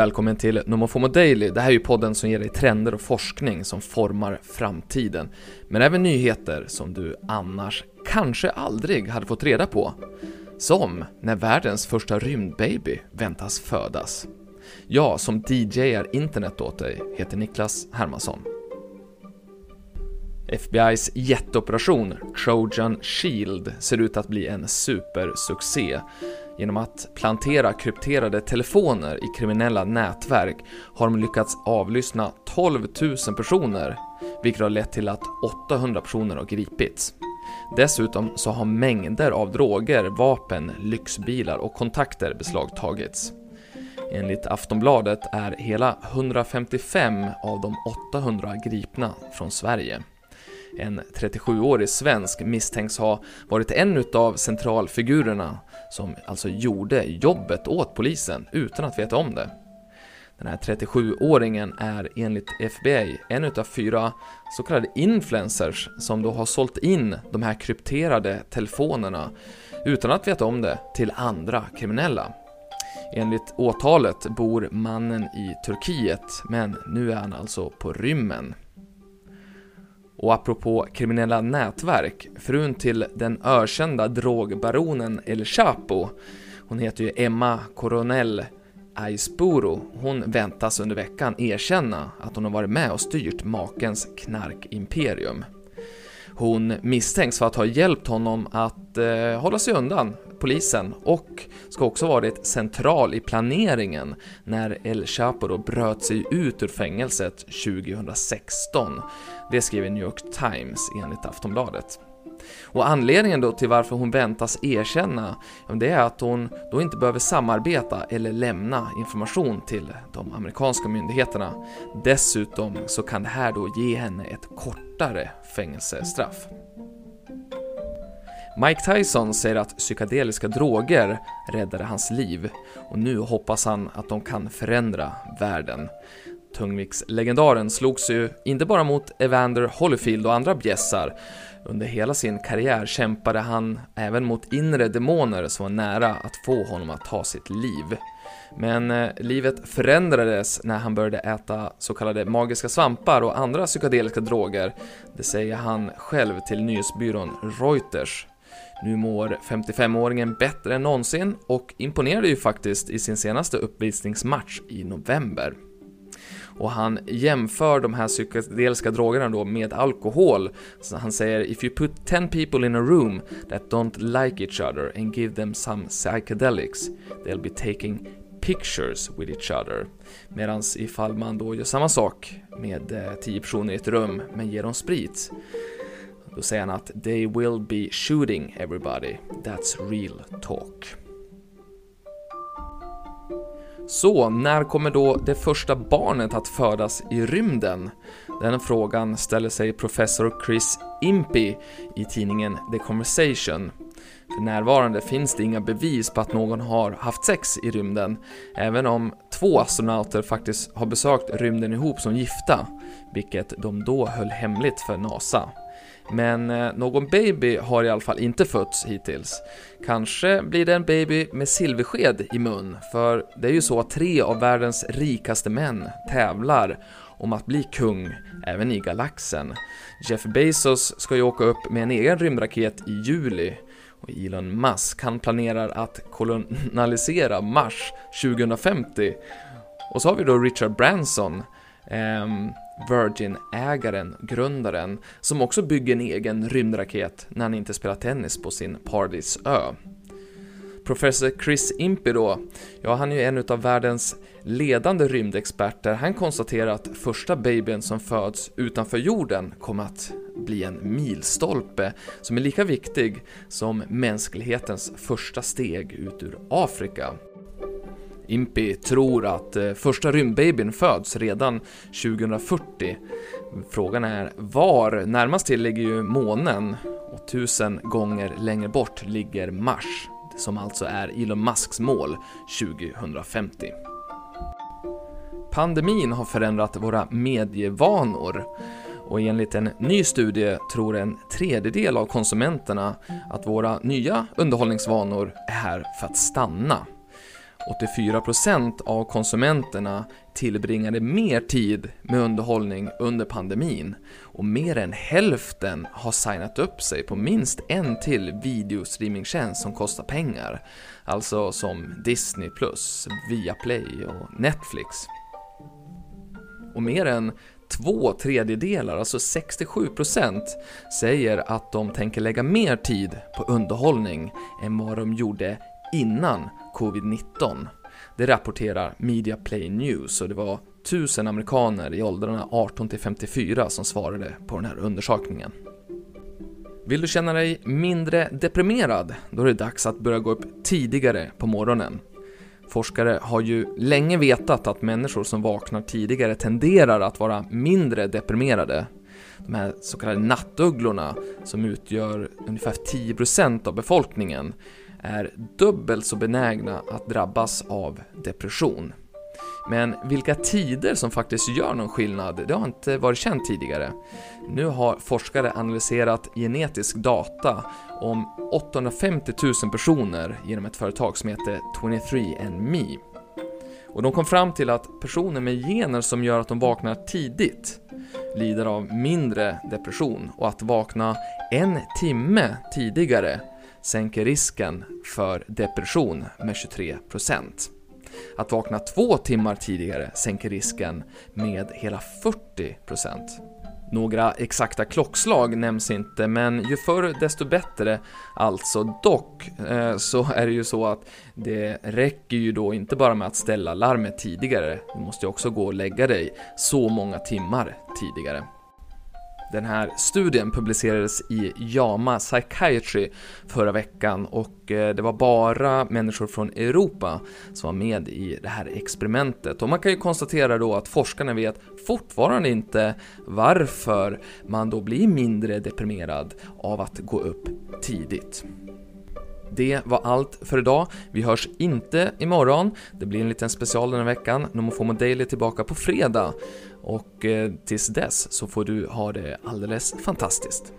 Välkommen till Nomofomo Daily. Det här är ju podden som ger dig trender och forskning som formar framtiden. Men även nyheter som du annars kanske aldrig hade fått reda på. Som när världens första rymdbaby väntas födas. Jag som DJar internet åt dig heter Niklas Hermansson. FBI's jätteoperation Trojan Shield ser ut att bli en supersuccé. Genom att plantera krypterade telefoner i kriminella nätverk har de lyckats avlyssna 12 000 personer, vilket har lett till att 800 personer har gripits. Dessutom så har mängder av droger, vapen, lyxbilar och kontakter beslagtagits. Enligt Aftonbladet är hela 155 av de 800 gripna från Sverige. En 37-årig svensk misstänks ha varit en av centralfigurerna som alltså gjorde jobbet åt polisen utan att veta om det. Den här 37-åringen är enligt FBI en utav fyra så kallade influencers som då har sålt in de här krypterade telefonerna utan att veta om det till andra kriminella. Enligt åtalet bor mannen i Turkiet men nu är han alltså på rymmen. Och apropå kriminella nätverk, frun till den ökända drogbaronen El Chapo, hon heter ju Emma Coronel Aispuro, hon väntas under veckan erkänna att hon har varit med och styrt makens knarkimperium. Hon misstänks för att ha hjälpt honom att eh, hålla sig undan polisen och ska också varit central i planeringen när El Chapo då bröt sig ut ur fängelset 2016. Det skriver New York Times enligt Aftonbladet. Och anledningen då till varför hon väntas erkänna, det är att hon då inte behöver samarbeta eller lämna information till de amerikanska myndigheterna. Dessutom så kan det här då ge henne ett kortare fängelsestraff. Mike Tyson säger att psykedeliska droger räddade hans liv och nu hoppas han att de kan förändra världen. Tungviktslegendaren slogs ju inte bara mot Evander Holyfield och andra bjässar. Under hela sin karriär kämpade han även mot inre demoner som var nära att få honom att ta sitt liv. Men eh, livet förändrades när han började äta så kallade magiska svampar och andra psykedeliska droger. Det säger han själv till nyhetsbyrån Reuters. Nu mår 55-åringen bättre än någonsin och imponerade ju faktiskt i sin senaste uppvisningsmatch i november. Och han jämför de här psykedeliska drogerna då med alkohol. Så han säger “If you put 10 people in a room that don't like each other and give them some psychedelics, they'll be taking pictures with each other. Medan ifall man då gör samma sak med eh, 10 personer i ett rum men ger dem sprit, då säger han att “They will be shooting everybody, that's real talk”. Så, när kommer då det första barnet att födas i rymden? Den frågan ställer sig professor Chris Impey i tidningen The Conversation. För närvarande finns det inga bevis på att någon har haft sex i rymden, även om två astronauter faktiskt har besökt rymden ihop som gifta, vilket de då höll hemligt för NASA. Men eh, någon baby har i alla fall inte fötts hittills. Kanske blir det en baby med silversked i mun, för det är ju så att tre av världens rikaste män tävlar om att bli kung även i galaxen. Jeff Bezos ska ju åka upp med en egen rymdraket i juli och Elon Musk han planerar att kolonialisera Mars 2050. Och så har vi då Richard Branson, ehm, Virgin-ägaren, grundaren, som också bygger en egen rymdraket när han inte spelar tennis på sin Pardis ö. Professor Chris Impey då, ja han är ju en av världens ledande rymdexperter. Han konstaterar att första babyn som föds utanför jorden kommer att bli en milstolpe som är lika viktig som mänsklighetens första steg ut ur Afrika. Impi tror att eh, första rymdbabyn föds redan 2040. Frågan är var? Närmast till ligger ju månen och tusen gånger längre bort ligger Mars, som alltså är Elon Musks mål 2050. Pandemin har förändrat våra medievanor och enligt en ny studie tror en tredjedel av konsumenterna att våra nya underhållningsvanor är här för att stanna. 84% av konsumenterna tillbringade mer tid med underhållning under pandemin och mer än hälften har signat upp sig på minst en till videostreamingtjänst som kostar pengar. Alltså som Disney+, Viaplay och Netflix. Och mer än två tredjedelar, alltså 67% säger att de tänker lägga mer tid på underhållning än vad de gjorde innan covid-19. Det rapporterar Media Play News och det var 1000 amerikaner i åldrarna 18 till 54 som svarade på den här undersökningen. Vill du känna dig mindre deprimerad? Då är det dags att börja gå upp tidigare på morgonen. Forskare har ju länge vetat att människor som vaknar tidigare tenderar att vara mindre deprimerade. De här så kallade nattugglorna, som utgör ungefär 10% av befolkningen, är dubbelt så benägna att drabbas av depression. Men vilka tider som faktiskt gör någon skillnad, det har inte varit känt tidigare. Nu har forskare analyserat genetisk data om 850 000 personer genom ett företag som heter 23andMe. Och de kom fram till att personer med gener som gör att de vaknar tidigt lider av mindre depression och att vakna en timme tidigare sänker risken för depression med 23%. Att vakna två timmar tidigare sänker risken med hela 40%. Några exakta klockslag nämns inte, men ju förr desto bättre. Alltså dock eh, så är det ju så att det räcker ju då inte bara med att ställa larmet tidigare, du måste ju också gå och lägga dig så många timmar tidigare. Den här studien publicerades i JAMA Psychiatry förra veckan och eh, det var bara människor från Europa som var med i det här experimentet. Och man kan ju konstatera då att forskarna vet fortfarande inte varför man då blir mindre deprimerad av att gå upp tidigt. Det var allt för idag. Vi hörs inte imorgon. Det blir en liten special den här veckan. Nomofomo Daily tillbaka på fredag. Och eh, tills dess så får du ha det alldeles fantastiskt.